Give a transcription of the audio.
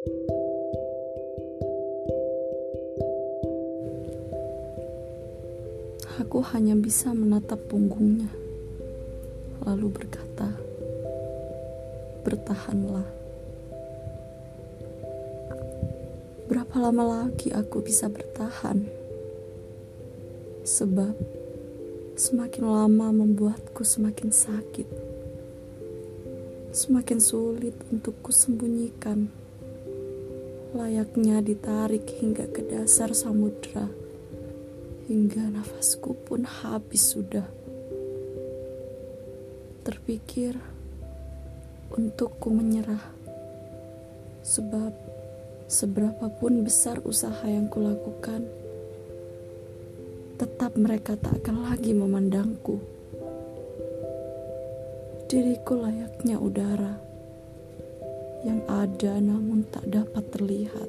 Aku hanya bisa menatap punggungnya, lalu berkata, "Bertahanlah." Berapa lama lagi aku bisa bertahan? Sebab semakin lama membuatku semakin sakit, semakin sulit untuk kusembunyikan, layaknya ditarik hingga ke dasar samudera hingga nafasku pun habis sudah. Terpikir untuk ku menyerah, sebab seberapapun besar usaha yang kulakukan, tetap mereka tak akan lagi memandangku. Diriku layaknya udara yang ada namun tak dapat terlihat.